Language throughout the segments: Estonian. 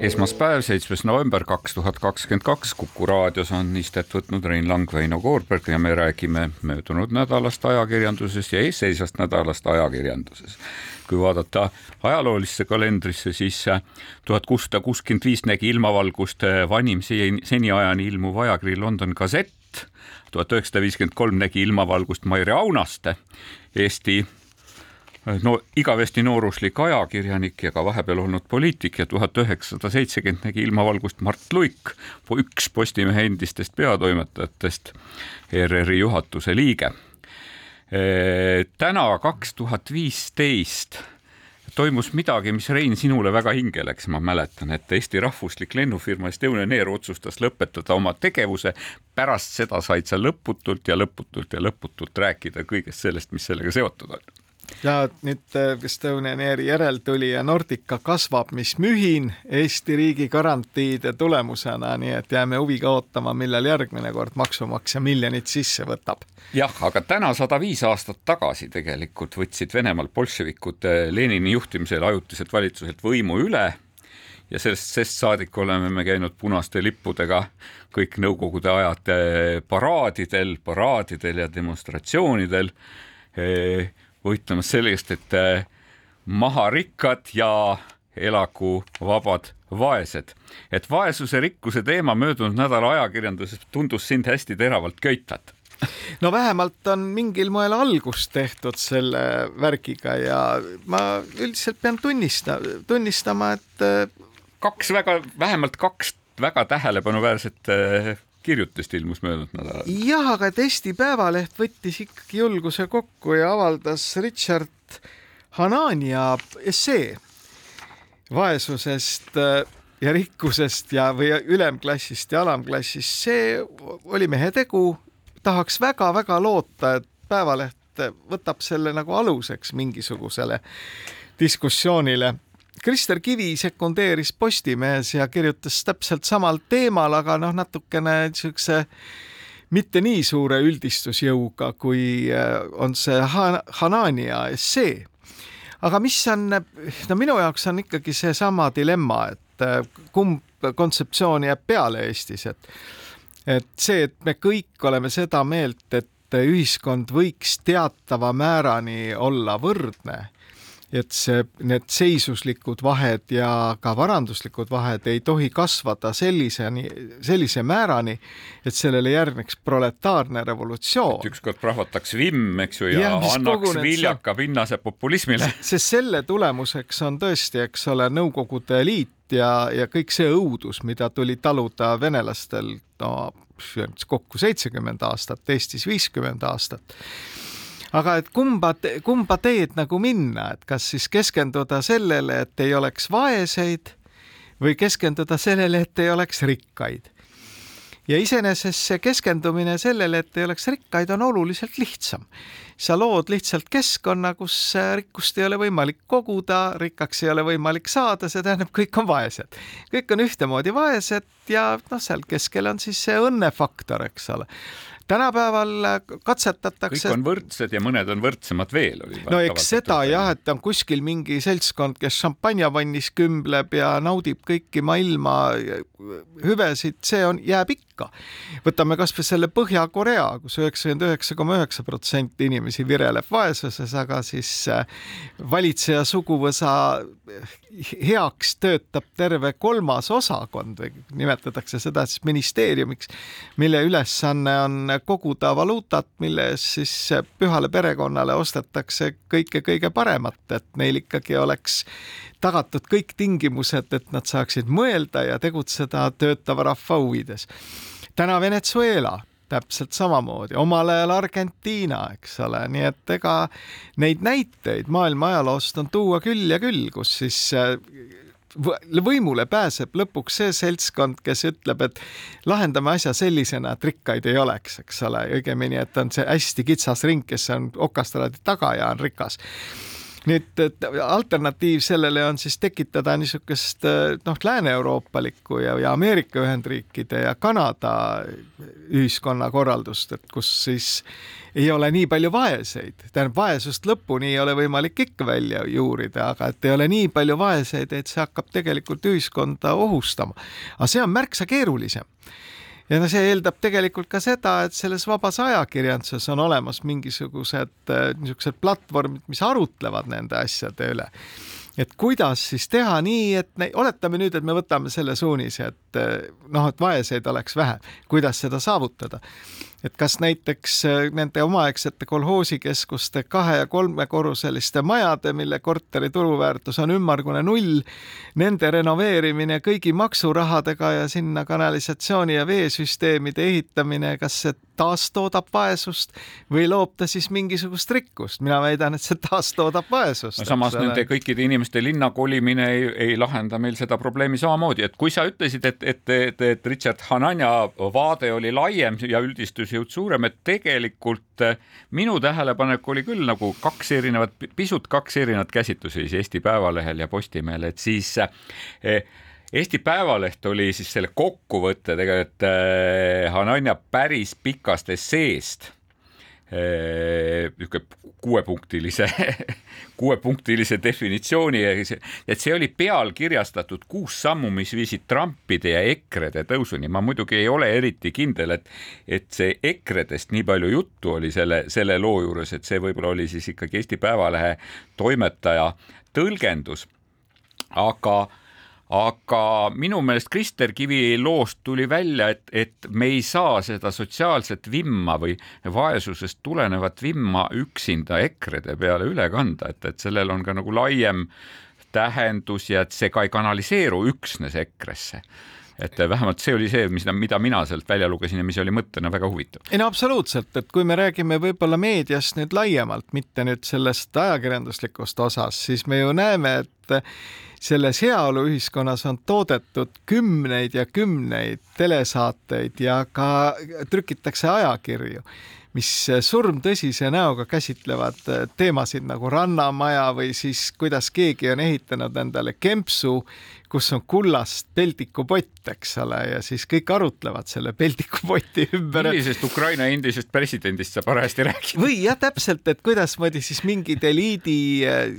esmaspäev, seitsmes november kaks tuhat kakskümmend kaks, Kuku raadios on istet võtnud Rein Lang, Väino Koorberg ja me räägime möödunud nädalast ajakirjanduses ja eesseisvast nädalast ajakirjanduses. kui vaadata ajaloolisse kalendrisse, siis tuhat kuussada kuuskümmend viis nägi ilmavalgust vanim seniajani ilmuv ajakiri London Gazette, tuhat üheksasada viiskümmend kolm nägi ilmavalgust Maire Aunaste, Eesti no igavesti nooruslik ajakirjanik ja ka vahepeal olnud poliitik ja tuhat üheksasada seitsekümmend nägi ilmavalgust Mart Luik, üks Postimehe endistest peatoimetajatest, ERR-i juhatuse liige. täna, kaks tuhat viisteist toimus midagi, mis Rein sinule väga hinge läks, ma mäletan, et Eesti rahvuslik lennufirma Estonian Air otsustas lõpetada oma tegevuse. pärast seda said sa lõputult ja lõputult ja lõputult rääkida kõigest sellest, mis sellega seotud on ja nüüd äh, Estonian Airi järeltulija Nordica kasvab, mis mühin Eesti riigi garantiide tulemusena, nii et jääme huviga ootama, millal järgmine kord maksumaksja miljonit sisse võtab. jah, aga täna sada viis aastat tagasi tegelikult võtsid Venemaal bolševikud äh, Lenini juhtimisel ajutiselt valitsuselt võimu üle. Ja sellest, sest saadik oleme me käinud punaste lippudega kõik nõukogude ajad äh, paraadidel, paraadidel ja demonstratsioonidel võitlemas selle eest, et äh, maha rikkad ja elagu vabad vaesed. et vaesuse rikkuse teema möödunud nädala ajakirjanduses tundus sind hästi teravalt köitvat no vähemalt on mingil moel algust tehtud selle värgiga ja ma üldiselt pean tunnista, tunnistama, et äh, kaks väga, vähemalt kaks väga tähelepanuväärset äh, kirjutist ilmus möödunud nädalal. jah, aga Eesti Päevaleht võttis ikkagi julguse kokku ja avaldas Richard Hanania essee vaesusest äh, ja rikkusest ja, või ülemklassist ja alamklassist. see oli mehe tegu. tahaks väga-väga loota, et Päevaleht võtab selle nagu aluseks mingisugusele diskussioonile Krister Kivi sekundeeris Postimehes ja kirjutas täpselt samal teemal, aga noh, natukene niisuguse mitte nii suure üldistusjõuga, kui äh, on see Han Hanania essee. aga mis on, no minu jaoks on ikkagi seesama dilemma, et äh, kumb kontseptsioon jääb peale Eestis, et et see, et me kõik oleme seda meelt, et ühiskond võiks teatava määrani olla võrdne et see, need seisuslikud vahed ja ka varanduslikud vahed ei tohi kasvada selliseni, sellise määrani, et sellele järgneks proletaarne revolutsioon. ükskord prahvataks vimm, eks ju, ja, ja annaks viljaka pinnase populismile. sest selle tulemuseks on tõesti, eks ole, Nõukogude Liit ja, ja kõik see õudus, mida tuli taluda venelastel no kokku seitsekümmend aastat, Eestis viiskümmend aastat aga et kumba, kumba teed nagu minna, et kas siis keskenduda sellele, et ei oleks vaeseid või keskenduda sellele, et ei oleks rikkaid. ja iseenesest see keskendumine sellele, et ei oleks rikkaid, on oluliselt lihtsam. sa lood lihtsalt keskkonna, kus rikkust ei ole võimalik koguda, rikkaks ei ole võimalik saada, see tähendab, kõik on vaesed. kõik on ühtemoodi vaesed ja noh, seal keskel on siis see õnnefaktor, eks ole tänapäeval katsetatakse. kõik on võrdsed ja mõned on võrdsemad veel. no eks seda jah, et on kuskil mingi seltskond, kes šampanjavannis kümbleb ja naudib kõiki maailma hüvesid, see on, jääb ikka. Võtame kasvõi selle Põhja-Korea kus, üheksakümmend üheksa koma üheksa protsenti inimesi vireleb vaesuses, aga siis äh, valitseja suguvõsa heaks töötab terve kolmas osakond nimetatakse seda siis ministeeriumiks, mille ülesanne on koguda valuutat, mille eest siis pühale perekonnale ostetakse kõike kõige paremat, et neil ikkagi oleks tagatud kõik tingimused, et nad saaksid mõelda ja tegutseda töötava rahva huvides. Täna Venezuela täpselt samamoodi, omal ajal Argentiina, eks ole, nii et ega neid näiteid maailma ajaloost on tuua küll ja küll, kus siis võimule pääseb lõpuks see seltskond, kes ütleb, et lahendame asja sellisena, et rikkaid ei oleks, eks ole, õigemini, et on see hästi kitsas ring, kes on okastraadi taga ja on rikas nüüd alternatiiv sellele on siis tekitada niisugust noh, lääne-euroopalikku ja, ja Ameerika Ühendriikide ja Kanada ühiskonnakorraldust, et kus siis ei ole nii palju vaeseid, tähendab vaesust lõpuni ei ole võimalik ikka välja juurida, aga et ei ole nii palju vaeseid, et see hakkab tegelikult ühiskonda ohustama. aga see on märksa keerulisem ja no see eeldab tegelikult ka seda, et selles vabas ajakirjanduses on olemas mingisugused äh, niisugused platvormid, mis arutlevad nende asjade üle. Et kuidas siis teha nii, et oletame nüüd, et me võtame selle suunise, et äh, noh, et vaeseid oleks vähe, kuidas seda saavutada et kas näiteks äh, nende omaaegsete kolhoosikeskuste kahe- ja kolmekorruseliste majade, mille korteri turuväärtus on ümmargune null, nende renoveerimine kõigi maksurahadega ja sinna kanalisatsiooni ja veesüsteemide ehitamine, kas see taastoodab vaesust või loob ta siis mingisugust rikkust? mina väidan, et see taastoodab vaesust. no samas nende kõikide inimeste linna kolimine ei, ei lahenda meil seda probleemi samamoodi, et kui sa ütlesid, et, et, et, et Richard Hananja vaade oli laiem ja üldistus analüüsjõud suurem, et tegelikult eh, minu tähelepanek oli küll nagu kaks erinevat, pisut kaks erinevat käsitlusi siis Eesti Päevalehel ja Postimehel, et siis eh, Eesti Päevaleht oli siis selle kokkuvõte tegelikult eh, Hananja päris pikast esseest niisugune kuuepunktilise, kuuepunktilise definitsiooni, et see oli pealkirjastatud kuus sammu, mis viisid Trumpide ja EKRE-de tõusuni. ma muidugi ei ole eriti kindel, et, et see EKRE-dest nii palju juttu oli selle, selle loo juures, et see võib-olla oli siis ikkagi Eesti Päevalehe toimetaja tõlgendus. aga aga minu meelest Krister Kivi loost tuli välja, et, et me ei saa seda sotsiaalset vimma või vaesusest tulenevat vimma üksinda EKRE-de peale üle kanda, et, et sellel on ka nagu laiem tähendus ja et see ka ei kanaliseeru üksnes EKRE-sse et vähemalt see oli see, mis, mida mina sealt välja lugesin ja mis oli mõttena väga huvitav. ei no absoluutselt, et kui me räägime võib-olla meediast nüüd laiemalt, mitte nüüd sellest ajakirjanduslikust osast, siis me ju näeme, et selles heaoluühiskonnas on toodetud kümneid ja kümneid telesaateid ja ka trükitakse ajakirju mis surmtõsise näoga käsitlevad teemasid nagu Rannamaja või siis kuidas keegi on ehitanud endale kempsu kus on kullast peldikupott, eks ole, ja siis kõik arutlevad selle peldikupoti ümber. millisest Ukraina endisest presidendist sa parajasti räägid? või jah, täpselt, et kuidasmoodi siis mingid eliidi eh,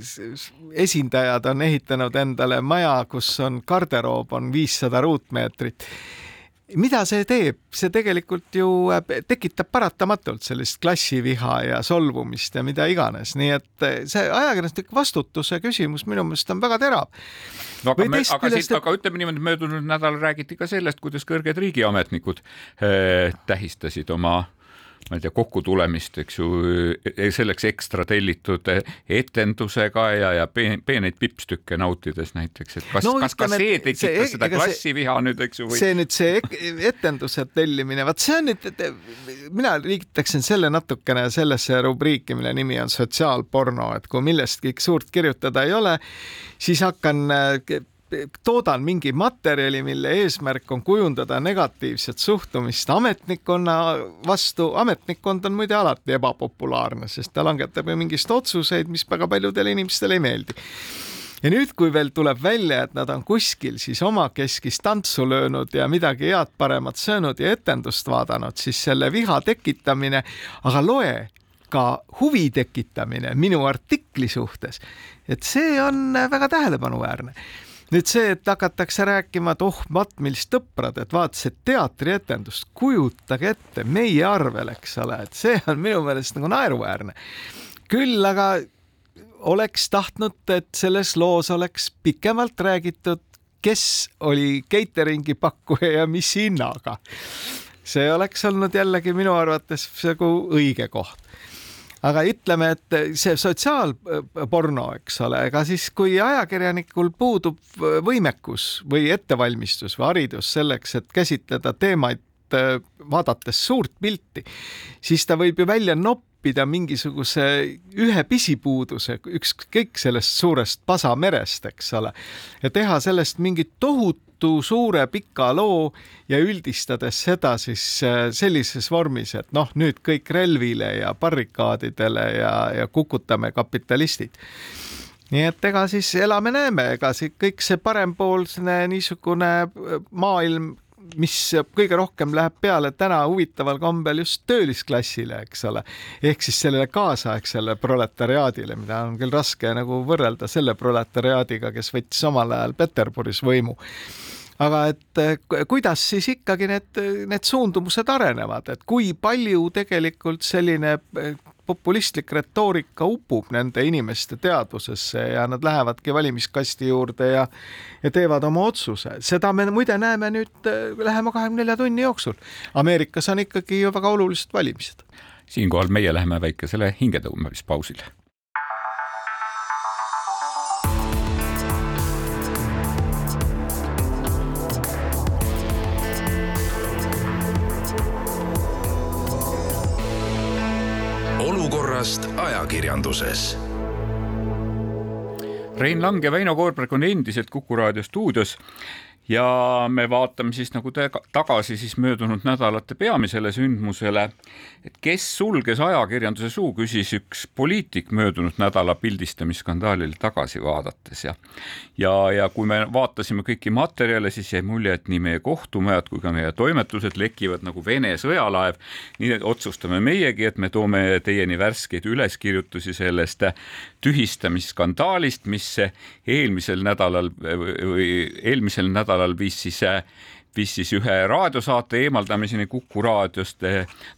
esindajad on ehitanud endale maja, kus on garderoob on viissada ruutmeetrit mida see teeb, see tegelikult ju äh, tekitab paratamatult sellist klassiviha ja solvumist ja mida iganes, nii et äh, see ajakirjanduslik vastutuse küsimus minu meelest on väga terav. no aga, me, aga, siit, aga ütleme niimoodi, möödunud nädalal räägiti ka sellest, kuidas kõrged riigiametnikud äh, tähistasid oma ma ei tea, kokkutulemist, eks ju, e-, selleks ekstra tellitud etendusega ja, ja peeneid pippstükke nautides näiteks, et kas no,, kas ka see tekitas seda klassiviha nüüd, eks ju või...? see nüüd, see etenduse tellimine, vaat see on nüüd, mina liigitaksin selle natukene sellesse rubriiki, mille nimi on sotsiaalporno, et kui millestki suurt kirjutada ei ole, siis hakkan toodan mingi materjali, mille eesmärk on kujundada negatiivset suhtumist ametnikkonna vastu. ametnikkond on muide alati ebapopulaarne, sest ta langetab ju mingist otsuseid, mis väga paljudele inimestele ei meeldi ja nüüd, kui veel tuleb välja, et nad on kuskil siis omakeskis tantsu löönud ja midagi head-paremat söönud ja etendust vaadanud, siis selle viha tekitamine, aga loe, ka huvi tekitamine minu artikli suhtes, et see on väga tähelepanuväärne nüüd see, et hakatakse rääkima, et oh, Matmilst sõprad, et vaatasid teatrietendust, kujutage ette meie arvel, eks ole, et see on minu meelest nagu naeruväärne. küll aga oleks tahtnud, et selles loos oleks pikemalt räägitud, kes oli catering'i pakkuja ja mis hinnaga. see oleks olnud jällegi minu arvates nagu õige koht aga ütleme, et see sotsiaalporno, eks ole, ega siis, kui ajakirjanikul puudub võimekus või ettevalmistus või haridus selleks, et käsitleda teemaid vaadates suurt pilti, siis ta võib ju välja noppida mingisuguse ühe pisipuuduse, ükskõik sellest suurest pasamerest, eks ole, ja teha sellest mingit tohutu suure pika loo ja üldistades seda siis äh, sellises vormis, et noh, nüüd kõik relvile ja barrikaadidele ja, ja kukutame kapitalistid. Nii et ega siis elame-näeme, ega see kõik see parempoolne niisugune äh, maailm mis kõige rohkem läheb peale täna huvitaval kombel just töölisklassile, eks ole, ehk siis sellele kaasaegsele proletariaadile, mida on küll raske nagu võrrelda selle proletariaadiga, kes võttis omal ajal Peterburis võimu. Aga et eh, kuidas siis ikkagi need, need suundumused arenevad, et kui palju tegelikult selline eh, populistlik retoorika upub nende inimeste teadvusesse ja nad lähevadki valimiskasti juurde ja ja teevad oma otsuse. seda me muide näeme nüüd äh, lähema kahekümne nelja tunni jooksul. Ameerikas on ikkagi ju väga olulised valimised. siinkohal meie läheme väikesele hingetõmbamispausile ajakirjanduses. Rein Lang ja Väino Koorberg on endiselt Kuku raadio stuudios ja me vaatame siis nagu tagasi siis möödunud nädalate peamisele sündmusele, et kes sulges ajakirjanduse suu, küsis üks poliitik möödunud nädala pildistamisskandaalile tagasi vaadates ja ja, ja kui me vaatasime kõiki materjale, siis jäi mulje, et nii meie kohtumajad kui ka meie toimetused lekivad nagu Vene sõjalaev. nii et otsustame meiegi, et me toome teieni värskeid üleskirjutusi sellest tühistamisskandaalist, mis eelmisel nädalal või eelmisel nädalal viis siis viis siis ühe raadiosaate eemaldamiseni Kuku raadiost.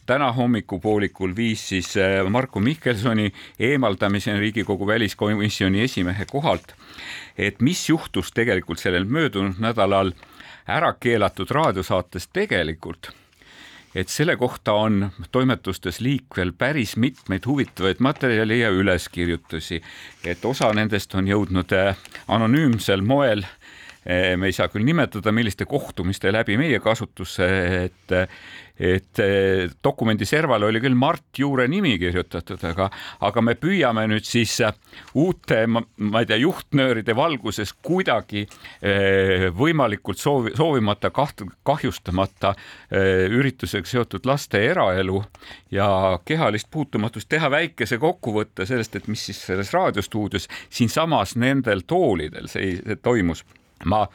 täna hommikupoolikul viis siis Marko Mihkelsoni eemaldamiseni Riigikogu väliskomisjoni esimehe kohalt. et mis juhtus tegelikult sellel möödunud nädalal ära keelatud raadiosaates tegelikult et selle kohta on toimetustes liikvel päris mitmeid huvitavaid materjale ja üleskirjutusi, et osa nendest on jõudnud eh, anonüümsel moel me ei saa küll nimetada, milliste kohtumiste läbi meie kasutusse, et et eh, dokumendi servale oli küll Mart Juure nimi kirjutatud, aga, aga me püüame nüüd siis uute, ma ei tea, juhtnööride valguses kuidagi eh, võimalikult soovi, soovimata kaht-, kahjustamata üritusega seotud laste eraelu ja kehalist puutumatust teha väikese kokkuvõtte sellest, et mis siis selles raadiostuudios siinsamas nendel toolidel see toimus ma,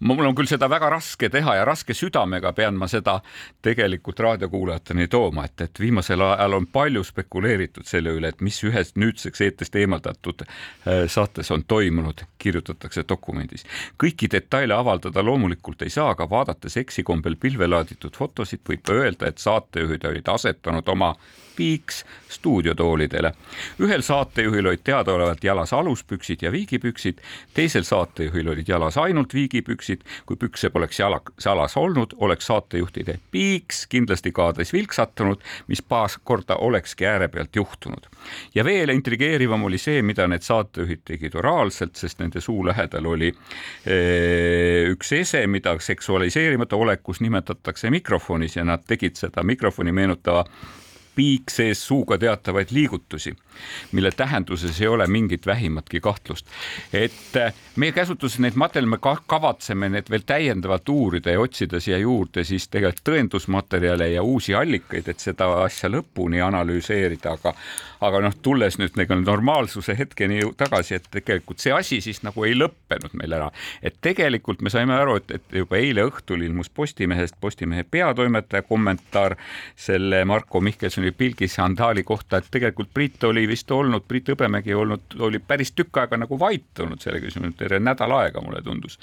mul on küll seda väga raske teha ja raske südamega pean ma seda tegelikult raadiokuulajateni tooma, et, et viimasel ajal on palju spekuleeritud selle üle, et mis ühes nüüdseks eetrist eemaldatud äh, saates on toimunud, kirjutatakse dokumendis. kõiki detaile avaldada loomulikult ei saa, aga vaadates eksikombel pilve laaditud fotosid, võib öelda, et saatejuhid olid asetanud oma piiks stuudiotoolidele. ühel saatejuhil olid teadaolevalt jalas aluspüksid ja viigipüksid, teisel saatejuhil olid jalas ainult viigipüksid. Kui pükse poleks jala, jalas olnud, oleks saatejuhtide piiks kindlasti kaadris vilksatanud, mis paar korda olekski ääre pealt juhtunud. ja veel intrigeerivam oli see, mida need saatejuhid tegid oraalselt, sest nende suu lähedal oli ee, eh, üks ese, mida seksualiseerimata olekus nimetatakse mikrofonis ja nad tegid seda mikrofoni meenutava piik sees suuga teatavaid liigutusi, mille tähenduses ei ole mingit vähimatki kahtlust. et äh, meie käsutuses neid materjale, me kavatseme need veel täiendavalt uurida ja otsida siia juurde siis tegelikult tõendusmaterjale ja uusi allikaid, et seda asja lõpuni analüüseerida, aga aga noh, tulles nüüd nagu normaalsuse hetkeni tagasi, et tegelikult see asi siis nagu ei lõppenud meil ära, et tegelikult me saime aru, et, et juba eile õhtul ilmus Postimehest Postimehe peatoimetaja kommentaar selle Marko Mihkelsoni pilgisandaali kohta, et tegelikult Priit oli vist olnud, Priit Hõbemägi olnud, oli päris tükk aega nagu vait olnud selle küsimuse, terve nädal aega mulle tundus.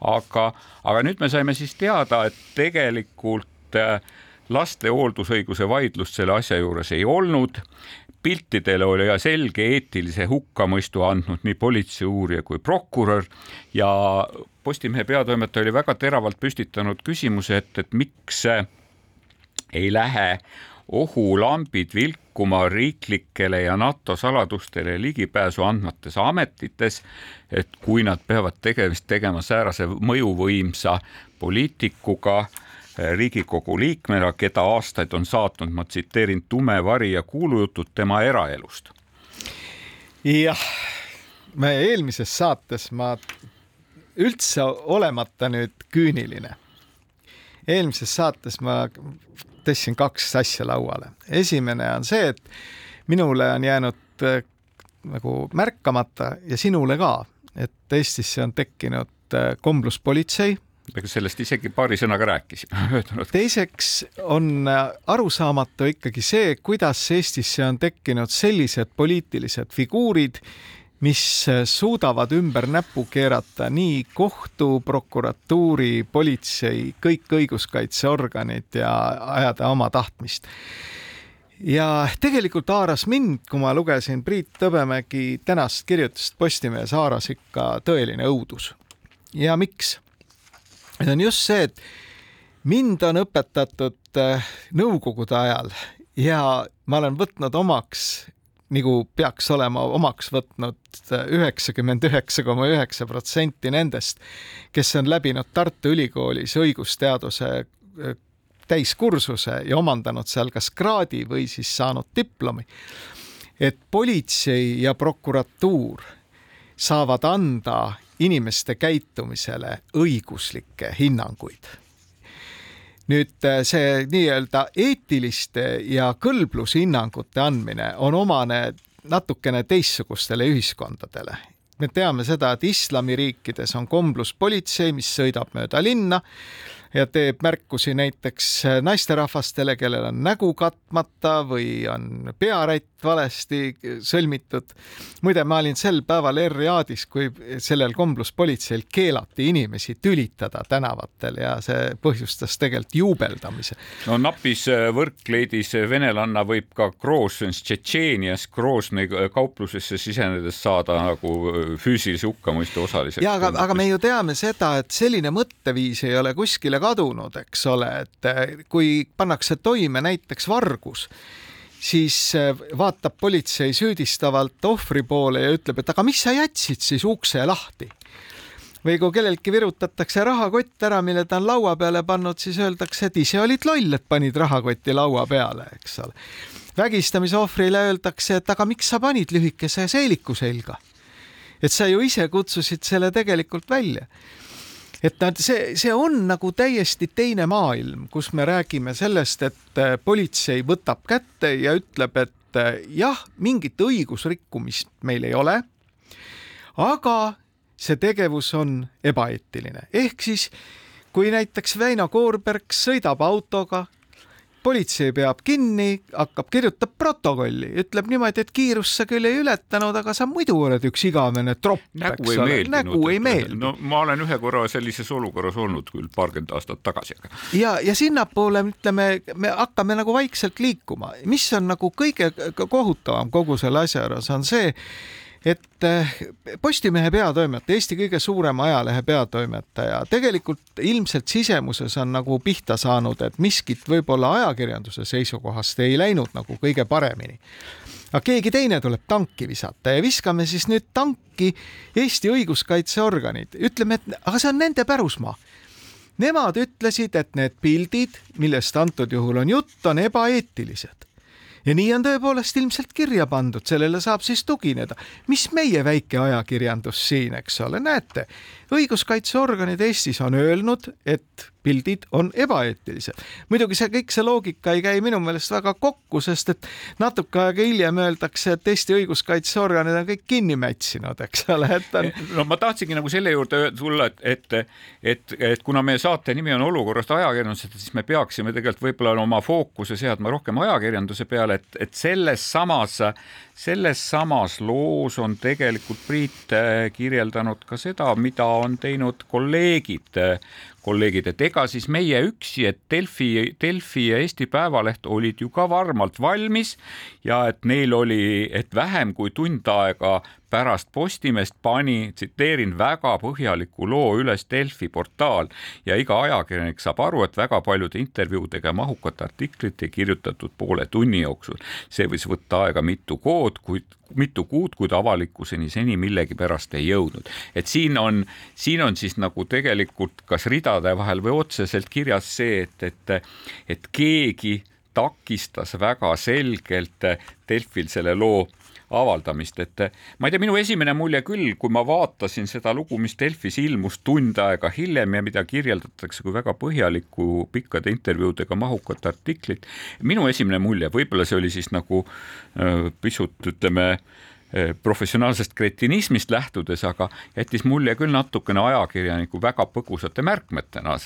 aga, aga nüüd me saime siis teada, et tegelikult äh, laste hooldusõiguse vaidlust selle asja juures ei olnud piltidele oli selge eetilise hukkamõistu andnud nii politseiuurija kui prokurör ja Postimehe peatoimetaja oli väga teravalt püstitanud küsimuse, et, et miks ei lähe ohulambid vilkuma riiklikele ja NATO saladustele ligipääsu andmates ametites, et kui nad peavad tegemist tegema säärase mõjuvõimsa poliitikuga, Riigikogu liikmena, keda aastaid on saatnud, ma tsiteerin, tume vari ja kuulujutud tema eraelust. jah, me eelmises saates ma üldse olemata nüüd küüniline. eelmises saates ma tõstsin kaks asja lauale. esimene on see, et minule on jäänud äh, nagu märkamata ja sinule ka, et Eestisse on tekkinud äh, kombluspolitsei sellest isegi paari sõnaga rääkisime möödunud. teiseks on äh, arusaamatu ikkagi see, kuidas Eestisse on tekkinud sellised poliitilised figuurid, mis suudavad ümber näpu keerata nii kohtu, prokuratuuri, politsei, kõik õiguskaitseorganid ja ajada oma tahtmist ja tegelikult haaras mind, kui ma lugesin Priit Tõbemägi tänast kirjutust Postimehes, haaras ikka tõeline õudus. ja miks? See on just see, et mind on õpetatud äh, nõukogude ajal ja ma olen võtnud omaks nagu peaks olema omaks võtnud äh, üheksakümmend üheksa koma üheksa protsenti nendest, kes on läbinud Tartu Ülikoolis õigusteaduse äh, täiskursuse ja omandanud seal kas kraadi või siis saanud diplomi. et politsei ja prokuratuur saavad anda inimeste käitumisele õiguslikke hinnanguid. nüüd äh, see nii-öelda eetiliste ja kõlblushinnangute andmine on omane natukene teistsugustele ühiskondadele. me teame seda, et islamiriikides on kombluspolitsei, mis sõidab mööda linna ja teeb märkusi näiteks naisterahvastele, kellel on nägu katmata või on pearätt valesti sõlmitud. muide, ma olin sel päeval R-Riadis, kui sellel kombluspolitseil keelati inimesi tülitada tänavatel ja see põhjustas tegelikult juubeldamise. no napis võrk leidis, venelanna võib ka Groznõs Tšetšeenias Groznõi kauplusesse sisenedes saada nagu füüsilise hukkamõistu osaliseks. ja aga, aga me ju teame seda, et selline mõtteviis ei ole kuskile kadunud, eks ole, et kui pannakse toime näiteks vargus siis äh, vaatab politsei süüdistavalt ohvri poole ja ütleb, et aga mis sa jätsid siis ukse lahti. või kui kelleltki virutatakse rahakott ära, mille ta on laua peale pannud, siis öeldakse, et ise olid loll, et panid rahakoti laua peale, eks ole. vägistamise ohvrile öeldakse, et aga miks sa panid lühikese seeliku selga. et sa ju ise kutsusid selle tegelikult välja et nad, see, see on nagu täiesti teine maailm, kus me räägime sellest, et äh, politsei võtab kätte ja ütleb, et äh, jah, mingit õigusrikkumist meil ei ole. aga see tegevus on ebaeetiline, ehk siis kui näiteks Väino Koorberg sõidab autoga politsei peab kinni, hakkab, kirjutab protokolli, ütleb niimoodi, et kiirust sa küll ei ületanud, aga sa muidu oled üks igavene tropp, eks ole, nägu ei meeldi. no ma olen ühe korra sellises olukorras olnud küll paarkümmend aastat tagasi, aga. ja, ja sinnapoole ütleme, me hakkame nagu vaikselt liikuma, mis on nagu kõige kohutavam kogu selle asja juures on see, et eh, Postimehe peatoimetaja, Eesti kõige suurema ajalehe peatoimetaja, tegelikult ilmselt sisemuses on nagu pihta saanud, et miskit võib-olla ajakirjanduse seisukohast ei läinud nagu kõige paremini. aga keegi teine tuleb tanki visata ja viskame siis nüüd tanki Eesti õiguskaitseorganid, ütleme, et aga see on nende pärusmaa. Nemad ütlesid, et need pildid, millest antud juhul on jutt, on ebaeetilised ja nii on tõepoolest ilmselt kirja pandud, sellele saab siis tugineda. mis meie väike ajakirjandus siin, eks ole, näete, õiguskaitseorganid Eestis on öelnud, et pildid on ebaeetilised. muidugi see kõik see loogika ei käi minu meelest väga kokku, sest et natuke aega hiljem öeldakse, et Eesti õiguskaitseorganid on kõik kinni mätsinud, eks ole, et on. no ma tahtsingi nagu selle juurde tulla, et, et, et, et kuna meie saate nimi on olukorrast ajakirjandusest, siis me peaksime tegelikult võib-olla oma fookuse seadma rohkem ajakirjanduse peale, et, et selles samas selles samas loos on tegelikult Priit kirjeldanud ka seda, mida on teinud kolleegid kolleegid, et ega siis meie üksi, et Delfi, Delfi ja Eesti Päevaleht olid ju ka varmalt valmis ja et neil oli, et vähem kui tund aega pärast Postimeest pani, tsiteerin, väga põhjaliku loo üles Delfi portaal ja iga ajakirjanik saab aru, et väga paljude intervjuudega mahukat artiklit ei kirjutatud poole tunni jooksul. see võis võtta aega mitu kood, kuid mitu kuud, kuid avalikkuseni seni millegipärast ei jõudnud. et siin on, siin on siis nagu tegelikult kas ridade vahel või otseselt kirjas see, et, et, et keegi takistas väga selgelt Delfil selle loo avaldamist, et ma ei tea, minu esimene mulje küll, kui ma vaatasin seda lugu, mis Delfis ilmus tund aega hiljem ja mida kirjeldatakse kui väga põhjalikku pikkade intervjuudega mahukat artiklit, minu esimene mulje, võib-olla see oli siis nagu äh, pisut ütleme professionaalsest kretinismist lähtudes, aga jättis mulje küll natukene ajakirjaniku väga põgusate märkmetena,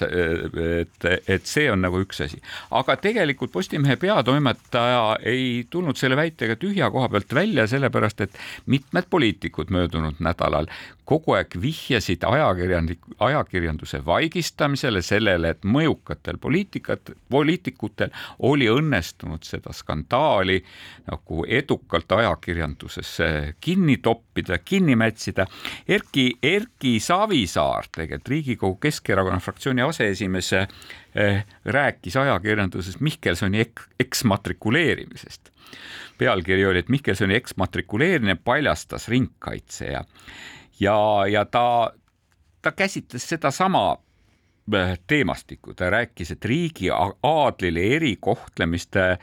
et, et see on nagu üks asi. aga tegelikult Postimehe peatoimetaja ei tulnud selle väitega tühja koha pealt välja, sellepärast et mitmed poliitikud möödunud nädalal kogu aeg vihjasid ajakirjanik, ajakirjanduse vaigistamisele, sellele, et mõjukatel poliitikat, poliitikutel oli õnnestunud seda skandaali nagu edukalt ajakirjandusesse kinni toppida, kinni mätsida. Erki, Erki Savisaar, tegelikult Riigikogu Keskerakonna fraktsiooni aseesimees eh, rääkis ajakirjanduses Mihkelsoni ek, eksmatrikuleerimisest pealkiri oli, et Mihkelsoni eksmatrikuleerimine paljastas ringkaitse ja ja, ja ta, ta käsitles sedasama äh, teemastikku, ta rääkis, et riigi aadlile erikohtlemist äh,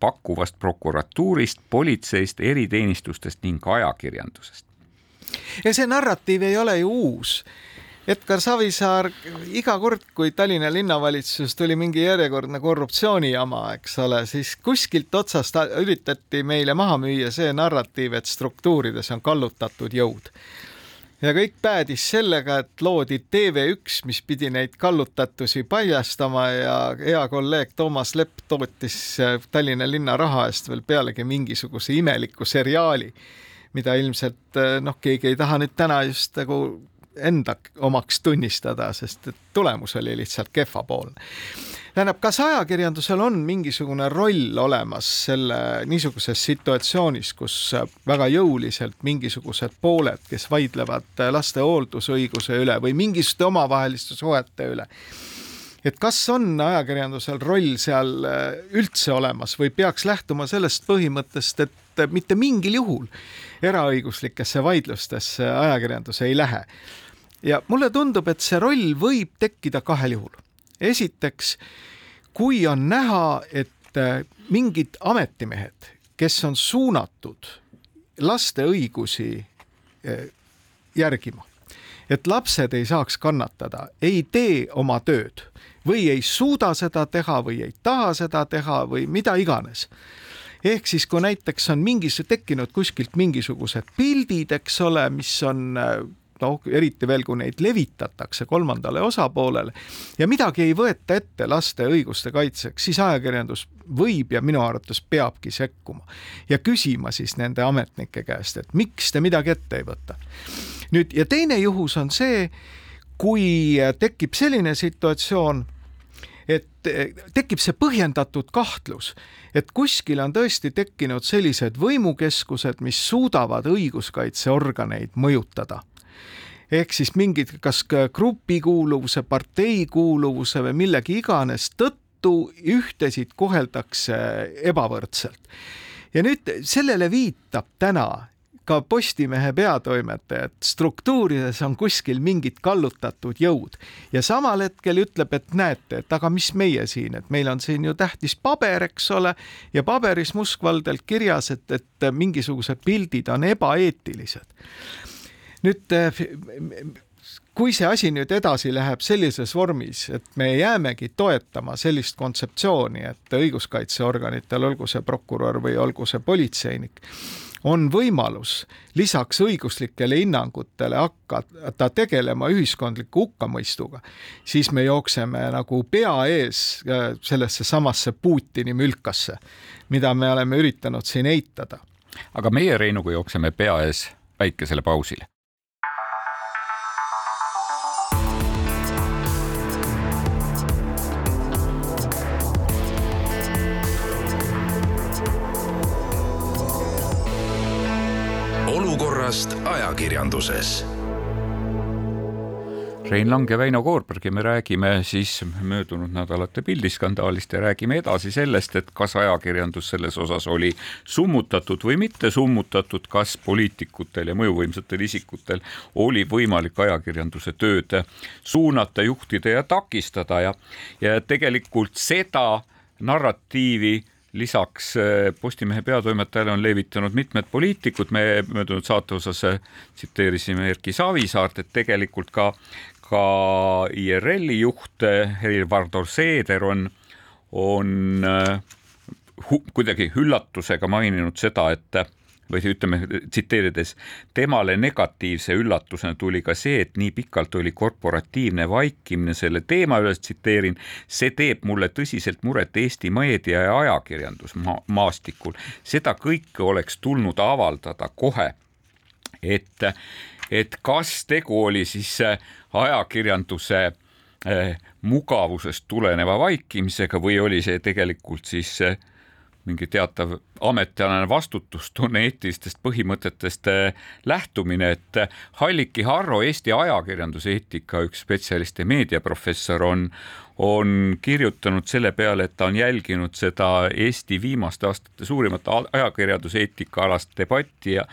pakkuvast prokuratuurist, politseist, eriteenistustest ning ajakirjandusest. ja see narratiiv ei ole ju uus. Edgar Savisaar iga kord, kui Tallinna linnavalitsuses tuli mingi järjekordne korruptsioonijama, eks ole, siis kuskilt otsast üritati meile maha müüa see narratiiv, et struktuurides on kallutatud jõud ja kõik päädis sellega, et loodi TV1, mis pidi neid kallutatusi paljastama ja hea kolleeg Toomas Lepp tootis äh, Tallinna linna raha eest veel pealegi mingisuguse imeliku seriaali, mida ilmselt äh, noh, keegi ei taha nüüd täna just nagu enda omaks tunnistada, sest et tulemus oli lihtsalt kehvapoolne tähendab, kas ajakirjandusel on mingisugune roll olemas selle niisuguses situatsioonis, kus väga jõuliselt mingisugused pooled, kes vaidlevad laste hooldusõiguse üle või mingisuguste omavaheliste suhete üle, et kas on ajakirjandusel roll seal üldse olemas või peaks lähtuma sellest põhimõttest, et mitte mingil juhul eraõiguslikesse vaidlustesse ajakirjandus ei lähe. ja mulle tundub, et see roll võib tekkida kahel juhul esiteks, kui on näha, et äh, mingid ametimehed, kes on suunatud laste õigusi äh, järgima, et lapsed ei saaks kannatada, ei tee oma tööd või ei suuda seda teha või ei taha seda teha või mida iganes. Ehk siis, kui näiteks on mingis tekkinud kuskilt mingisugused pildid, eks ole, mis on äh, noh, eriti veel, kui neid levitatakse kolmandale osapoolele ja midagi ei võeta ette laste õiguste kaitseks, siis ajakirjandus võib ja minu arvates peabki sekkuma ja küsima siis nende ametnike käest, et miks te midagi ette ei võta. nüüd ja teine juhus on see, kui tekib selline situatsioon, et tekib see põhjendatud kahtlus, et kuskil on tõesti tekkinud sellised võimukeskused, mis suudavad õiguskaitseorganeid mõjutada ehk siis mingid, kas grupikuuluvuse, parteikuuluvuse või millegi iganes tõttu ühtesid koheldakse ebavõrdselt. ja nüüd sellele viitab täna ka Postimehe peatoimetaja, et struktuurides on kuskil mingid kallutatud jõud. Ja samal hetkel ütleb, et näete, et aga mis meie siin, et meil on siin ju tähtis paber, eks ole, ja paberis mustvalgelt kirjas, et, et mingisugused pildid on ebaeetilised nüüd eh, kui see asi nüüd edasi läheb sellises vormis, et me jäämegi toetama sellist kontseptsiooni, et õiguskaitseorganitel, olgu see prokurör või olgu see politseinik, on võimalus lisaks õiguslikele hinnangutele hakata tegelema ühiskondliku hukkamõistuga, siis me jookseme nagu pea ees eh, sellesse samasse Putini mülkasse, mida me oleme üritanud siin eitada. aga meie Reinuga jookseme pea ees väikesele pausile. Olukorrast ajakirjanduses. Rein Lang ja Väino Koorberg ja me räägime siis möödunud nädalate pildiskandaalist ja räägime edasi sellest, et kas ajakirjandus selles osas oli summutatud või mitte summutatud, kas poliitikutel ja mõjuvõimsatel isikutel oli võimalik ajakirjanduse tööd suunata, juhtida ja takistada ja, ja tegelikult seda narratiivi lisaks Postimehe peatoimetajale on levitanud mitmed poliitikud, me möödunud saate osas tsiteerisime Erki Savisaart, et tegelikult ka ka IRL-i juht Helir-Valdor Seeder on, on äh, hu, kuidagi üllatusega maininud seda, et või ütleme, tsiteerides, temale negatiivse üllatusena tuli ka see, et nii pikalt oli korporatiivne vaikimine selle teema üles, tsiteerin, see teeb mulle tõsiselt muret Eesti meedia ja ajakirjandusmaastikul. seda kõike oleks tulnud avaldada kohe, et et kas tegu oli siis äh, ajakirjanduse äh, mugavusest tuleneva vaikimisega või oli see tegelikult siis äh, mingi teatav ametialane vastutustunne eetilistest põhimõtetest lähtumine, et Halliki Harro, Eesti ajakirjanduse eetika üks spetsialist ja meediaprofessor on, on kirjutanud selle peale, et ta on jälginud seda Eesti viimaste aastate suurimat ajakirjanduse eetikaalast debatti ja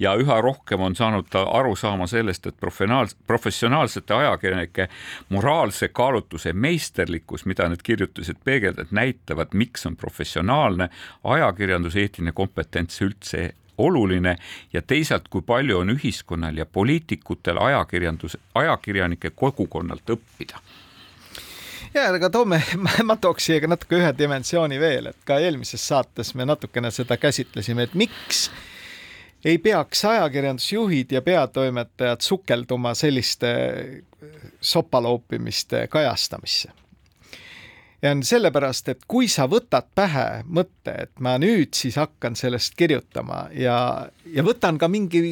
ja üha rohkem on saanud ta aru saama sellest, et professionaals-, professionaalsete ajakirjanike moraalse kaalutluse meisterlikkus, mida need kirjutised peegeldavad, näitavad, miks on professionaalne ajakirjanduse eetiline kompetents üldse oluline ja teisalt, kui palju on ühiskonnal ja poliitikutel ajakirjandus, ajakirjanike kogukonnalt õppida? Ja aga toome, ma tooks siia ka natuke ühe dimensiooni veel, et ka eelmises saates me natukene seda käsitlesime, et miks ei peaks ajakirjandusjuhid ja peatoimetajad sukelduma selliste sopaloopimiste kajastamisse ja on sellepärast, et kui sa võtad pähe mõtte, et ma nüüd siis hakkan sellest kirjutama ja, ja võtan ka mingi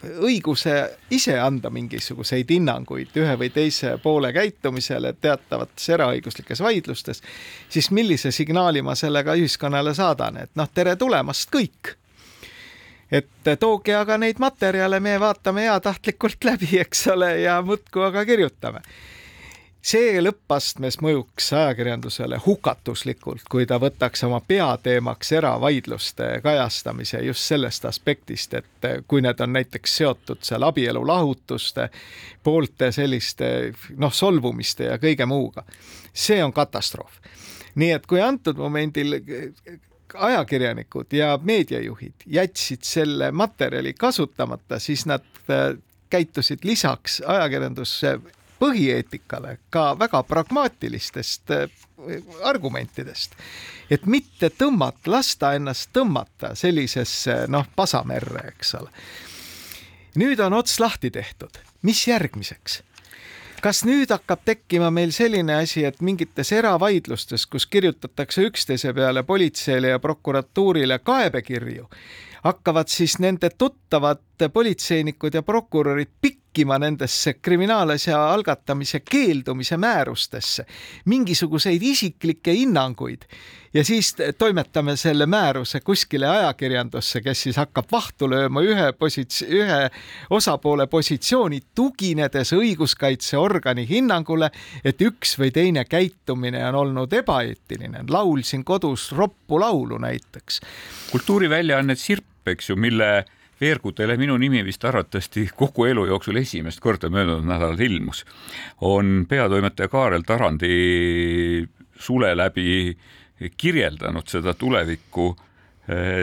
õiguse ise anda mingisuguseid hinnanguid ühe või teise poole käitumisele teatavates eraõiguslikes vaidlustes, siis millise signaali ma sellega ühiskonnale saadan, et noh, tere tulemast kõik. Et tooge aga neid materjale, me vaatame heatahtlikult läbi, eks ole, ja muudkui aga kirjutame see lõppastmes mõjuks ajakirjandusele hukatuslikult, kui ta võtaks oma peateemaks eravaidluste kajastamise just sellest aspektist, et kui need on näiteks seotud seal abielu lahutuste, poolte selliste noh, solvumiste ja kõige muuga. see on katastroof. nii et kui antud momendil ajakirjanikud ja meediajuhid jätsid selle materjali kasutamata, siis nad käitusid lisaks ajakirjanduse põhieetikale ka väga pragmaatilistest äh, argumentidest, et mitte tõmmata, lasta ennast tõmmata sellisesse noh, pasamerre, eks ole. nüüd on ots lahti tehtud, mis järgmiseks? kas nüüd hakkab tekkima meil selline asi, et mingites eravaidlustes, kus kirjutatakse üksteise peale politseile ja prokuratuurile kaebekirju, hakkavad siis nende tuttavad politseinikud ja prokurörid pikkima nendesse kriminaalasja algatamise keeldumise määrustesse mingisuguseid isiklikke hinnanguid ja siis toimetame selle määruse kuskile ajakirjandusse, kes siis hakkab vahtu lööma ühe posits-, ühe osapoole positsiooni, tuginedes õiguskaitseorgani hinnangule, et üks või teine käitumine on olnud ebaeetiline. laulsin kodus roppu laulu näiteks. kultuuriväljaanne Sirp, eks ju, mille veergudele minu nimi vist arvatavasti kogu elu jooksul esimest korda möödunud nädalal ilmus, on peatoimetaja Kaarel Tarandi sule läbi kirjeldanud seda tulevikku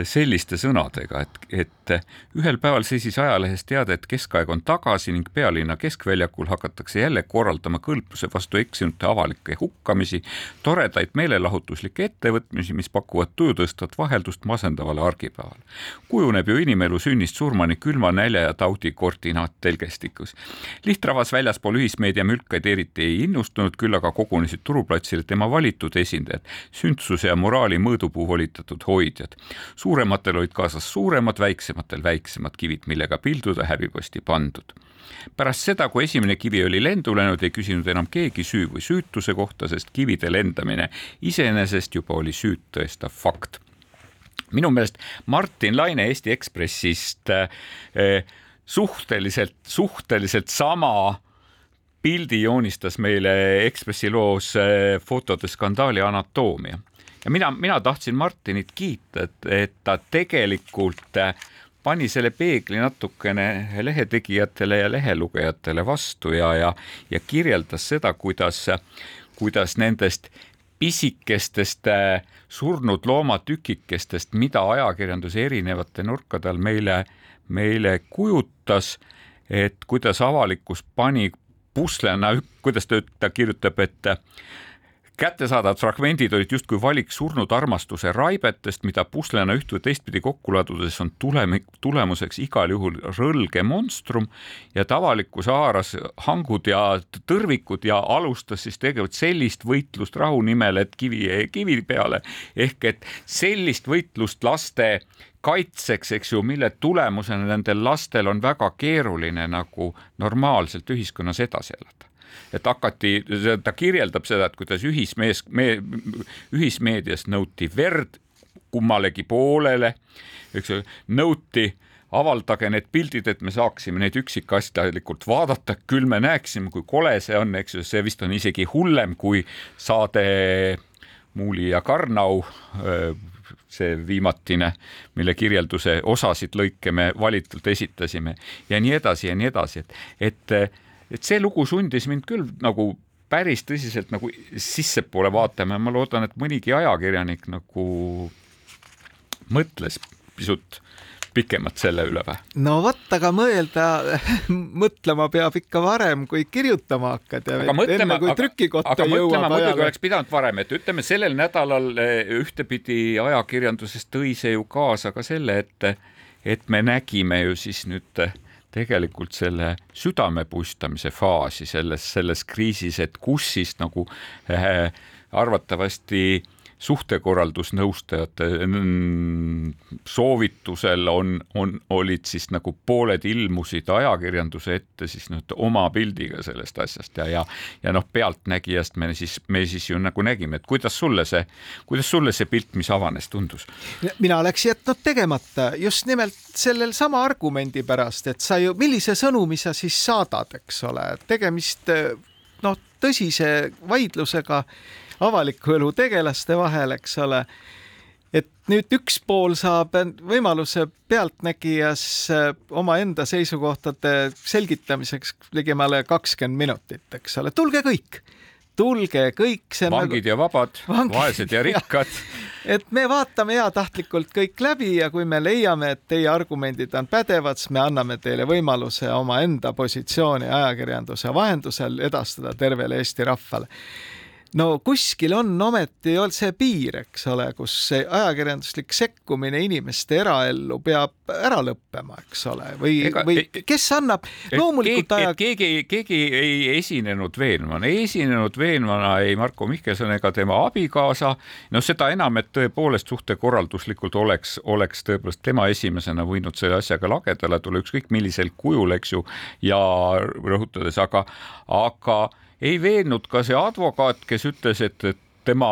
selliste sõnadega, et, et ühel päeval seisis ajalehes teade, et keskaeg on tagasi ning pealinna keskväljakul hakatakse jälle korraldama kõlbluse vastu eksinute avalikke hukkamisi, toredaid meelelahutuslikke ettevõtmisi, mis pakuvad tujutõstvat vaheldust masendavale argipäevale. kujuneb ju inimelu sünnist surmani külma, nälja ja taudi koordinaat telgestikus. lihtrahvas väljaspool ühismeedia mülkaid eriti ei innustunud, küll aga kogunesid turuplatsile tema valitud esindajad, sündsuse ja moraali mõõdupuu volitatud hoidjad suurematel olid kaasas suuremad, väiksematel väiksemad kivid, millega pilduda häbiposti pandud. pärast seda, kui esimene kivi oli lendu läinud, ei küsinud enam keegi süü või süütuse kohta, sest kivide lendamine iseenesest juba oli süüd tõestav fakt minu meelest Martin Laine Eesti Ekspressist eh, suhteliselt, suhteliselt sama pildi joonistas meile Ekspressi loos fotode skandaali anatoomia ja mina, mina tahtsin Martinit kiita, et, et ta tegelikult pani selle peegli natukene lehetegijatele ja lehelugejatele vastu ja, ja, ja kirjeldas seda, kuidas, kuidas nendest pisikestest surnud loomatükikestest, mida ajakirjandus erinevate nurkade all meile, meile kujutas, et kuidas avalikkus pani puslena, kuidas ta, ta kirjutab, et kättesaadavad fragmendid olid justkui valik surnud armastuse raibetest, mida puslena üht või teistpidi kokku ladudes on tulemi, tulemuseks igal juhul rõlge monstrum ja et avalikkus haaras hangud ja tõrvikud ja alustas siis tegelikult sellist võitlust rahu nimel, et kivi jäi kivi peale. Ehk et sellist võitlust laste kaitseks, eks ju, mille tulemusena nendel lastel on väga keeruline nagu normaalselt ühiskonnas edasi elada et hakati, ta kirjeldab seda, et kuidas ühismees me,, ühismeedias nõuti verd kummalegi poolele, eks ju, nõuti avaldage need pildid, et me saaksime neid üksikasjalikult vaadata, küll me näeksime, kui kole see on, eks ju, see vist on isegi hullem kui saade Muuli ja Karnau, see viimatine, mille kirjelduse osasid lõike me valitult esitasime ja nii edasi ja nii edasi, et, et et see lugu sundis mind küll nagu päris tõsiselt nagu sissepoole vaatama ja ma loodan, et mõnigi ajakirjanik nagu mõtles pisut pikemalt selle üle või? no vot, aga mõelda, mõtlema peab ikka varem, kui kirjutama hakkad ja aga mõtlema, enne kui trükikotta aga, aga jõuab muidugi oleks pidanud varem, et ütleme sellel nädalal eh, ühtepidi ajakirjanduses tõi see ju kaasa ka selle, et et me nägime ju siis nüüd tegelikult selle südame puistamise faasi selles, selles kriisis, et kus siis nagu äh, arvatavasti äh, suhtekorraldusnõustajate soovitusel on, on, olid siis nagu pooled ilmusid ajakirjanduse ette siis nüüd oma pildiga sellest asjast ja, ja, ja noh, pealtnägijast me siis, me siis ju nagu nägime, et kuidas sulle see, kuidas sulle see pilt, mis avanes, tundus? mina oleks jätnud tegemata just nimelt sellel sama argumendi pärast, et sa ju, millise sõnumi sa siis saadad, eks ole, tegemist noh, tõsise vaidlusega avaliku elu tegelaste vahel, eks ole. et nüüd üks pool saab võimaluse pealtnägijas äh, omaenda seisukohtade selgitamiseks ligemale kakskümmend minutit, eks ole, tulge kõik tulge kõik. vangid nagu... ja vabad, vaesed ja rikkad et me vaatame heatahtlikult kõik läbi ja kui me leiame, et teie argumendid on pädevad, siis me anname teile võimaluse omaenda positsiooni ajakirjanduse vahendusel edastada tervele Eesti rahvale no kuskil on ometi olnud see piir, eks ole, kus see ajakirjanduslik sekkumine inimeste eraellu peab ära lõppema, eks ole, või, või kes annab loomulikult aja. keegi, keegi ei esinenud veenvana, ei esinenud veenvana ei Marko Mihkelson ega tema abikaasa. no seda enam, et tõepoolest suhtekorralduslikult oleks, oleks tõepoolest tema esimesena võinud selle asjaga lagedale tulla ükskõik millisel kujul, eks ju, ja rõhutades, aga, aga ei veennud ka see advokaat, kes ütles, et, et tema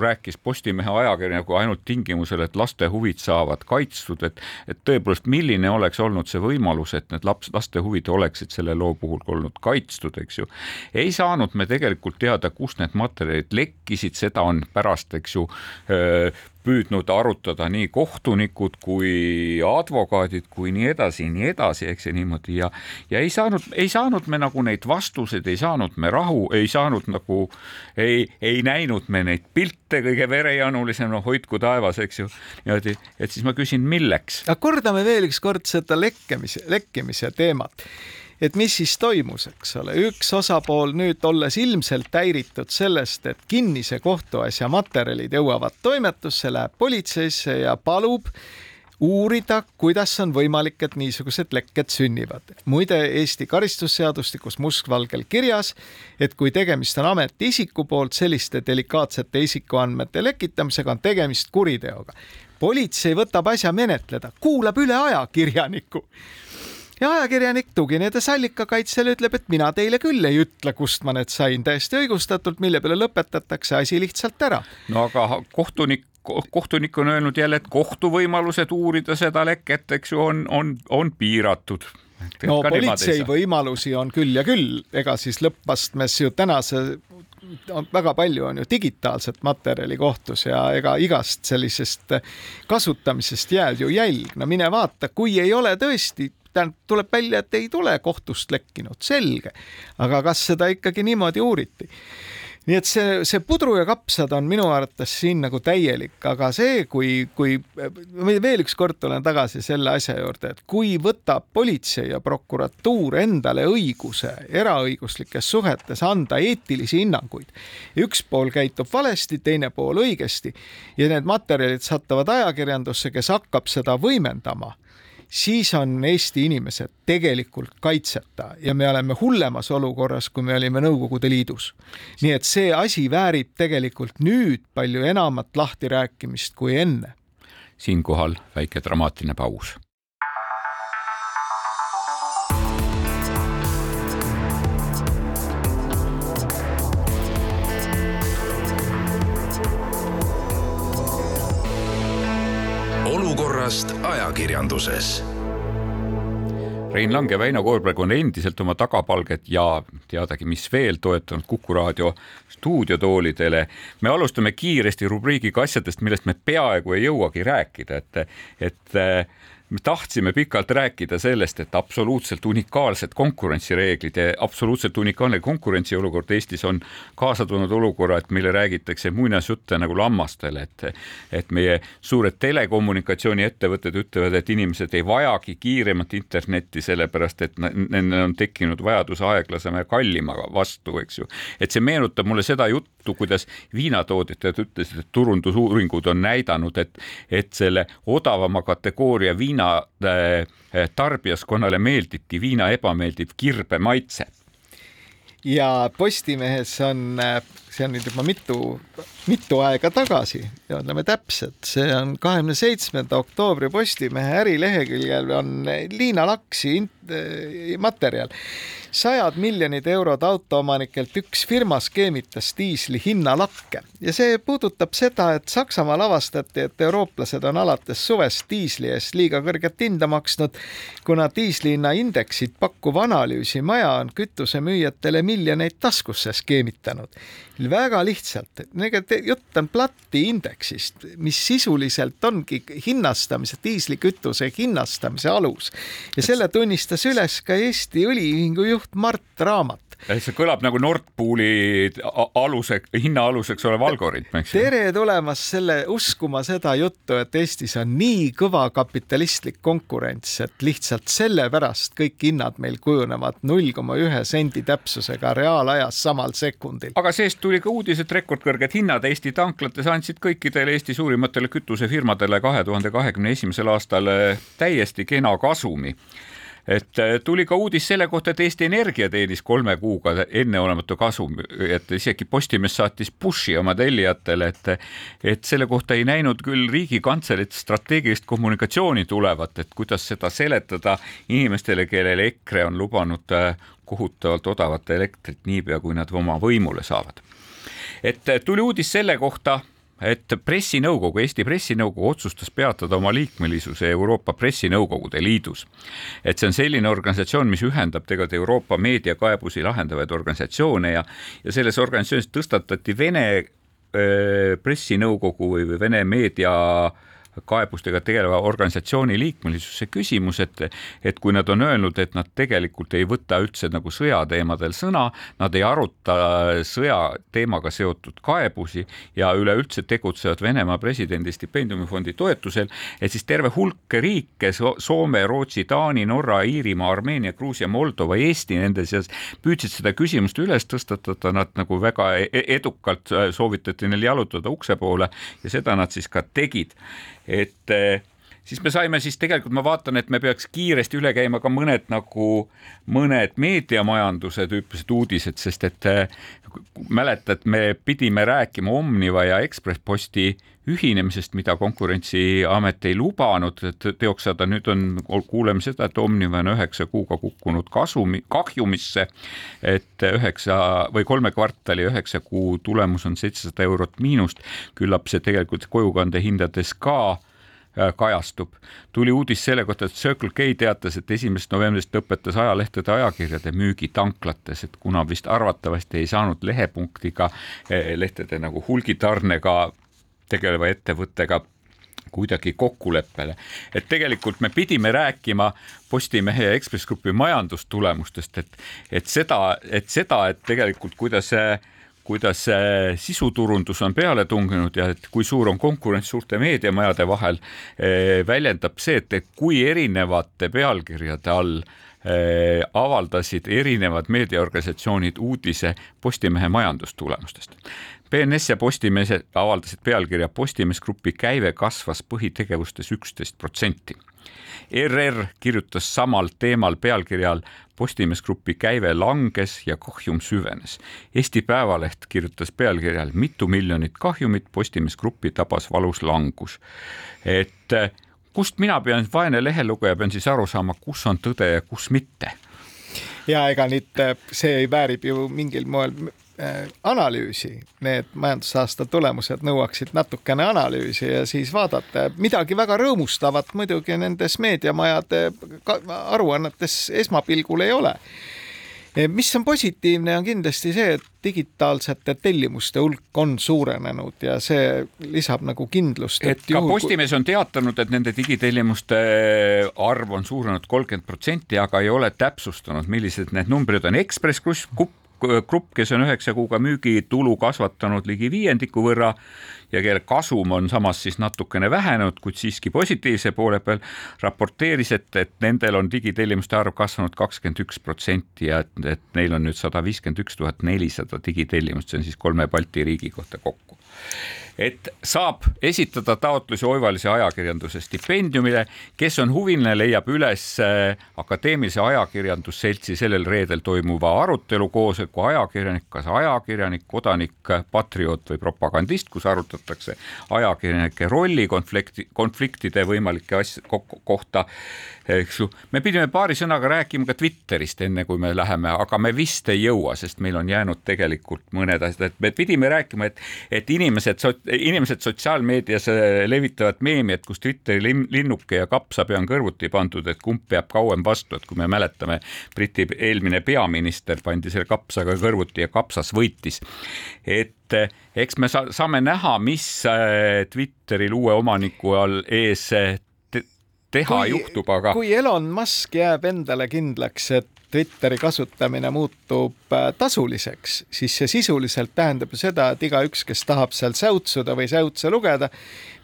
rääkis Postimehe ajakirjanikuga ainult tingimusel, et laste huvid saavad kaitstud, et, et tõepoolest, milline oleks olnud see võimalus, et need laps, laste huvid oleksid selle loo puhul olnud kaitstud, eks ju. ei saanud me tegelikult teada, kust need materjalid lekkisid, seda on pärast, eks ju, püüdnud arutada nii kohtunikud kui advokaadid kui nii edasi, nii edasi, eks ju niimoodi. Ja, ja ei saanud, ei saanud me nagu neid vastuseid, ei saanud me rahu, ei saanud nagu, ei, ei näinud me neid pilte kõige verejanulisem, no hoidku taevas, eks ju, niimoodi, et siis ma küsin, milleks. aga kordame veel ükskord seda lekkimise, lekkimise teemat et mis siis toimus, eks ole, üks osapool nüüd olles ilmselt häiritud sellest, et kinnise kohtuasja materjalid jõuavad toimetusse, läheb politseisse ja palub uurida, kuidas on võimalik, et niisugused lekked sünnivad. muide, Eesti karistusseadustikus mustvalgel kirjas, et kui tegemist on ametiisiku poolt selliste delikaatsete isikuandmete lekitamisega, on tegemist kuriteoga. politsei võtab asja menetleda, kuulab üle ajakirjaniku ja ajakirjanik, tuginedes allikakaitsele, ütleb, et mina teile küll ei ütle, kust ma need sain, täiesti õigustatult, mille peale lõpetatakse asi lihtsalt ära. no aga kohtunik kohtunik on öelnud jälle, et kohtuvõimalused uurida seda leket, eks ju, on, on, on piiratud no politsei võimalusi on küll ja küll, ega siis lõppastmes ju tänase väga palju on ju digitaalset materjali kohtus ja ega igast sellisest kasutamisest jääb ju jälg. no mine vaata, kui ei ole tõesti tähendab, tuleb välja, et ei tule kohtust lekkinud, selge. aga kas seda ikkagi niimoodi uuriti? nii et see, see pudru ja kapsad on minu arvates siin nagu täielik, aga see, kui, kui veel ükskord tulen tagasi selle asja juurde, et kui võtab politsei ja prokuratuur endale õiguse eraõiguslikes suhetes anda eetilisi hinnanguid, üks pool käitub valesti, teine pool õigesti ja need materjalid satuvad ajakirjandusse, kes hakkab seda võimendama siis on Eesti inimesed tegelikult kaitseta ja me oleme hullemas olukorras, kui me olime Nõukogude Liidus. nii et see asi väärib tegelikult nüüd palju enamat lahtirääkimist kui enne. siinkohal väike dramaatiline paus olukorrast ajakirjanduses. Rein Lang ja Väino Koorberg on endiselt oma tagapalget ja teadagi, mis veel toetanud Kuku raadio stuudiotoolidele. me alustame kiiresti rubriigiga asjadest, millest me peaaegu ei jõuagi rääkida, et, et me tahtsime pikalt rääkida sellest, et absoluutselt unikaalsed konkurentsireeglid ja absoluutselt unikaalne konkurentsiolukord Eestis on kaasa toonud olukorra, et meile räägitakse muinasjutte nagu lammastele, et et meie suured telekommunikatsiooniettevõtted ütlevad, et inimesed ei vajagi kiiremat internetti, sellepärast et nendel on tekkinud vajadus aeglasema ja kallima vastu, eks ju. et see meenutab mulle seda juttu, kuidas viinatootjad ütlesid, et turundusuuringud on näidanud, et et selle odavama kategooria viina viina äh, tarbijaskonnale meeldibki viina ebameeldiv kirbe maitse. ja Postimehes on, äh, see on nüüd juba mitu, mitu aega tagasi. Ja ütleme täpselt, see on kahekümne seitsmenda oktoobri Postimehe ärileheküljel on Liina Laksi äh, materjal. Sajad miljonid eurod autoomanikelt üks firma skeemitas diisli hinnalakke. Ja see puudutab seda, et Saksamaal avastati, et eurooplased on alates suvest diisli eest liiga kõrget hinda maksnud, kuna diislihinna indeksit pakkuv analüüsimaja on kütusemüüjatele miljoneid taskusse skeemitanud. Väga lihtsalt, jutt on plati indeksist, mis sisuliselt ongi hinnastamise, diislikütuse hinnastamise alus ja selle tunnistas üles ka Eesti Õliühingu juht Mart Raamat. See kõlab nagu Nord Pooli aluse, hinna aluseks olev algoritm, eks ju. tere tulemast selle, uskuma seda juttu, et Eestis on nii kõva kapitalistlik konkurents, et lihtsalt sellepärast kõik hinnad meil kujunevad null koma ühe sendi täpsusega reaalajas samal sekundil. aga seest tuli ka uudis, et rekordkõrged hinnad Eesti tanklates andsid kõikidele Eesti suurimatele kütusefirmadele kahe tuhande kahekümne esimesel aastal täiesti kena kasumi et äh, tuli ka uudis selle kohta, et Eesti Energia teenis kolme kuuga enneolematu kasum, et isegi Postimees saatis push'i oma tellijatele, et et selle kohta ei näinud küll Riigikantseleilt strateegilist kommunikatsiooni tulevat, et kuidas seda seletada inimestele, kellele EKRE on lubanud äh, kohutavalt odavat elektrit niipea, kui nad oma võimule saavad. et äh, tuli uudis selle kohta et pressinõukogu, Eesti Pressinõukogu otsustas peatada oma liikmelisuse Euroopa Pressinõukogude Liidus. et see on selline organisatsioon, mis ühendab tegelikult Euroopa meediakaebusi lahendavaid organisatsioone ja, ja selles organisatsioonis tõstatati Vene öö, pressinõukogu või Vene meedia äh, kaebustega tegeleva organisatsiooni liikmelisuse küsimus, et, et kui nad on öelnud, et nad tegelikult ei võta üldse nagu sõjateemadel sõna, nad ei aruta sõjateemaga seotud kaebusi ja üleüldse tegutsevad Venemaa presidendi stipendiumifondi toetusel, et siis terve hulk riike, Soome, Rootsi, Taani, Norra, Iirimaa, Armeenia, Gruusia, Moldova, Eesti nende seas püüdsid seda küsimust üles tõstatada, nad nagu väga e-, edukalt soovitati neil jalutada ukse poole ja seda nad siis ka tegid et eh, siis me saime siis tegelikult, ma vaatan, et me peaks kiiresti üle käima ka mõned nagu mõned meediamajanduse tüüpilised uudised, sest et eh, mäletad, me pidime rääkima Omniva ja Ekspress Posti ühinemisest, mida Konkurentsiamet ei lubanud teoks saada, nüüd on, kuuleme seda, et Omniva on üheksa kuuga kukkunud kasumi, kahjumisse, et üheksa või kolme kvartali üheksa kuu tulemus on seitsesada eurot miinust, küllap see tegelikult kojukandehindades ka äh, kajastub. tuli uudis selle kohta, et Circle K teatas, et esimesest novembrist lõpetas ajalehtede ajakirjade müügi tanklates, et kuna vist arvatavasti ei saanud lehepunktiga eh, lehtede nagu hulgitarnega tegeleva ettevõttega kuidagi kokkuleppele. et tegelikult me pidime rääkima Postimehe ja Ekspress Grupi majandustulemustest, et, et seda, et seda, et tegelikult kuidas kuidas sisuturundus on peale tunginud ja et kui suur on konkurents suurte meediamajade vahel, eh, väljendab see, et kui erinevate pealkirjade all eh, avaldasid erinevad meediaorganisatsioonid uudise Postimehe majandustulemustest. BNS ja Postimees avaldasid pealkirja Postimees Grupi käive kasvas põhitegevustes üksteist protsenti. ERR kirjutas samal teemal pealkirja all Postimees Grupi käive langes ja kahjum süvenes. Eesti Päevaleht kirjutas pealkirjal mitu miljonit kahjumit, Postimees Grupi tabas valus langus. et kust mina pean, vaene lehelugeja, pean siis aru saama, kus on tõde ja kus mitte ja ega nüüd see väärib ju mingil moel analüüsi, need majandusaasta tulemused nõuaksid natukene analüüsi ja siis vaadata. midagi väga rõõmustavat muidugi nendes meediamajade aruannetes esmapilgul ei ole. mis on positiivne, on kindlasti see, et digitaalsete tellimuste hulk on suurenenud ja see lisab nagu kindlust. et, ka juhul, Postimees on teatanud, et nende digitellimuste arv on suurenenud kolmkümmend protsenti, aga ei ole täpsustanud, millised need numbrid on. Ekspress Grupp grupp, kes on üheksa kuuga müügitulu kasvatanud ligi viiendiku võrra ja kelle kasum on samas siis natukene vähenenud, kuid siiski positiivse poole peal, raporteeris, et, et nendel on digitellimuste arv kasvanud kakskümmend üks protsenti ja et, et neil on nüüd sada viiskümmend üks tuhat nelisada digitellimust, see on siis kolme Balti riigi kohta kokku et saab esitada taotlusi Oivalise ajakirjanduse stipendiumile. kes on huviline, leiab üles äh, Akadeemilise Ajakirjandusseltsi sellel reedel toimuva arutelu koosoleku ajakirjanik, kas ajakirjanik, kodanik, patrioot või propagandist, kus arutatakse ajakirjanike rolli konflikti, konfliktide võimalike asjade kohta eks ju. me pidime paari sõnaga rääkima ka Twitterist, enne kui me läheme, aga me vist ei jõua, sest meil on jäänud tegelikult mõned asjad, et me pidime rääkima, et, et inimesed, inimesed sotsiaalmeedias äh, levitavad meemi, et kus Twitteri linnuke ja kapsapea on kõrvuti pandud, et kumb peab kauem vastu, et kui me mäletame, Briti eelmine peaminister pandi selle kapsaga kõrvuti ja kapsas võitis. et äh, eks me sa saame näha, mis äh, Twitteril uue omaniku all ees teha kui, juhtub, aga. kui Elon Musk jääb endale kindlaks, et Twitteri kasutamine muutub äh, tasuliseks, siis see sisuliselt tähendab ju seda, et igaüks, kes tahab seal säutsuda või säutse lugeda,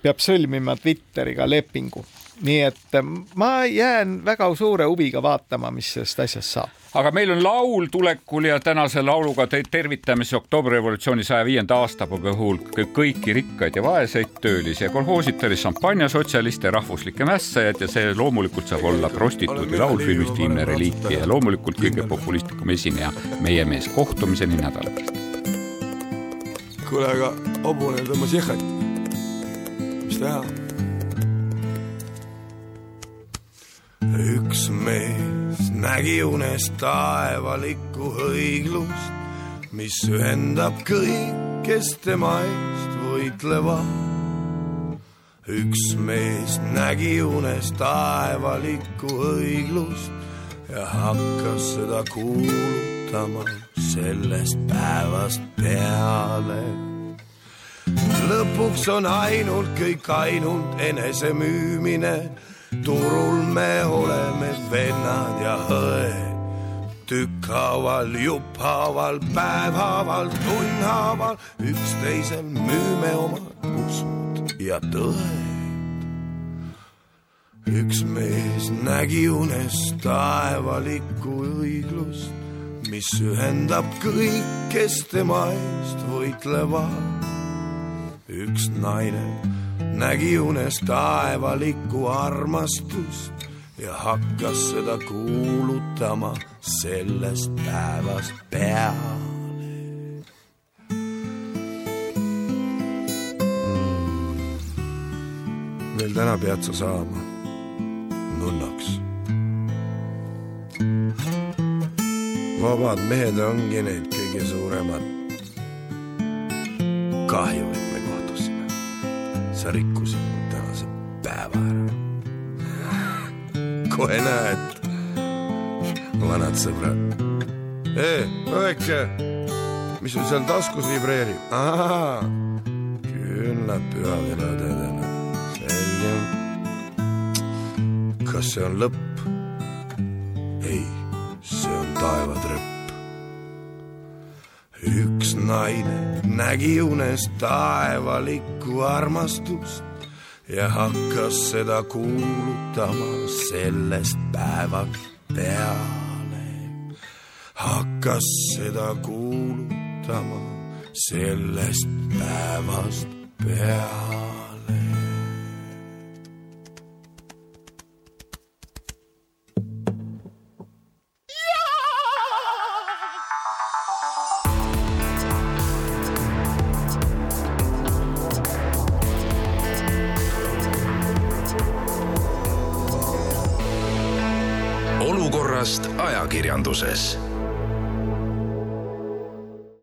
peab sõlmima Twitteriga lepingu. nii et äh, ma jään väga suure huviga vaatama, mis sellest asjast saab aga meil on laul tulekul ja tänase lauluga te tervitame siis oktoobrirevolutsiooni saja viienda aastapäeva puhul kõiki rikkaid ja vaeseid, töölisi ja kolhoositari, šampanjasotsialiste, rahvuslikke mässajaid ja see loomulikult saab olla prostituudi laul filmist Viimne reliikvi ja loomulikult kõige populistlikum esineja, meie mees. kohtumiseni nädala pärast. kuule, aga hobune tõmbas jehhat. mis teha? üks mees nägi unes taevalikku õiglust, mis ühendab kõik, kes tema eest võitlevad. üks mees nägi unes taevalikku õiglust ja hakkas seda kuulutama sellest päevast peale. lõpuks on ainult kõik ainult enesemüümine turul me oleme vennad ja õed. tükkhaaval, jupphaaval, päevhaaval, tunnhaaval, üksteisel müüme oma usud ja tõed. üks mees nägi unes taevalikku õiglust, mis ühendab kõik, kes tema eest võitlevad. üks naine nägi unes taevalikku armastust ja hakkas seda kuulutama sellest päevast peale. veel täna pead sa saama nunnaks. vabad mehed ongi need kõige suuremad kahju sa rikkusid tänase päeva ära. kohe näed, vanad sõbrad. ee, õeke, mis sul seal taskus vibreerib? küllap pühakeelad edenevad, selge. kas see on lõpp? ei, see on taevatrepp üks naine nägi unes taevalikku armastust ja hakkas seda kuulutama sellest päevast peale. hakkas seda kuulutama sellest päevast peale.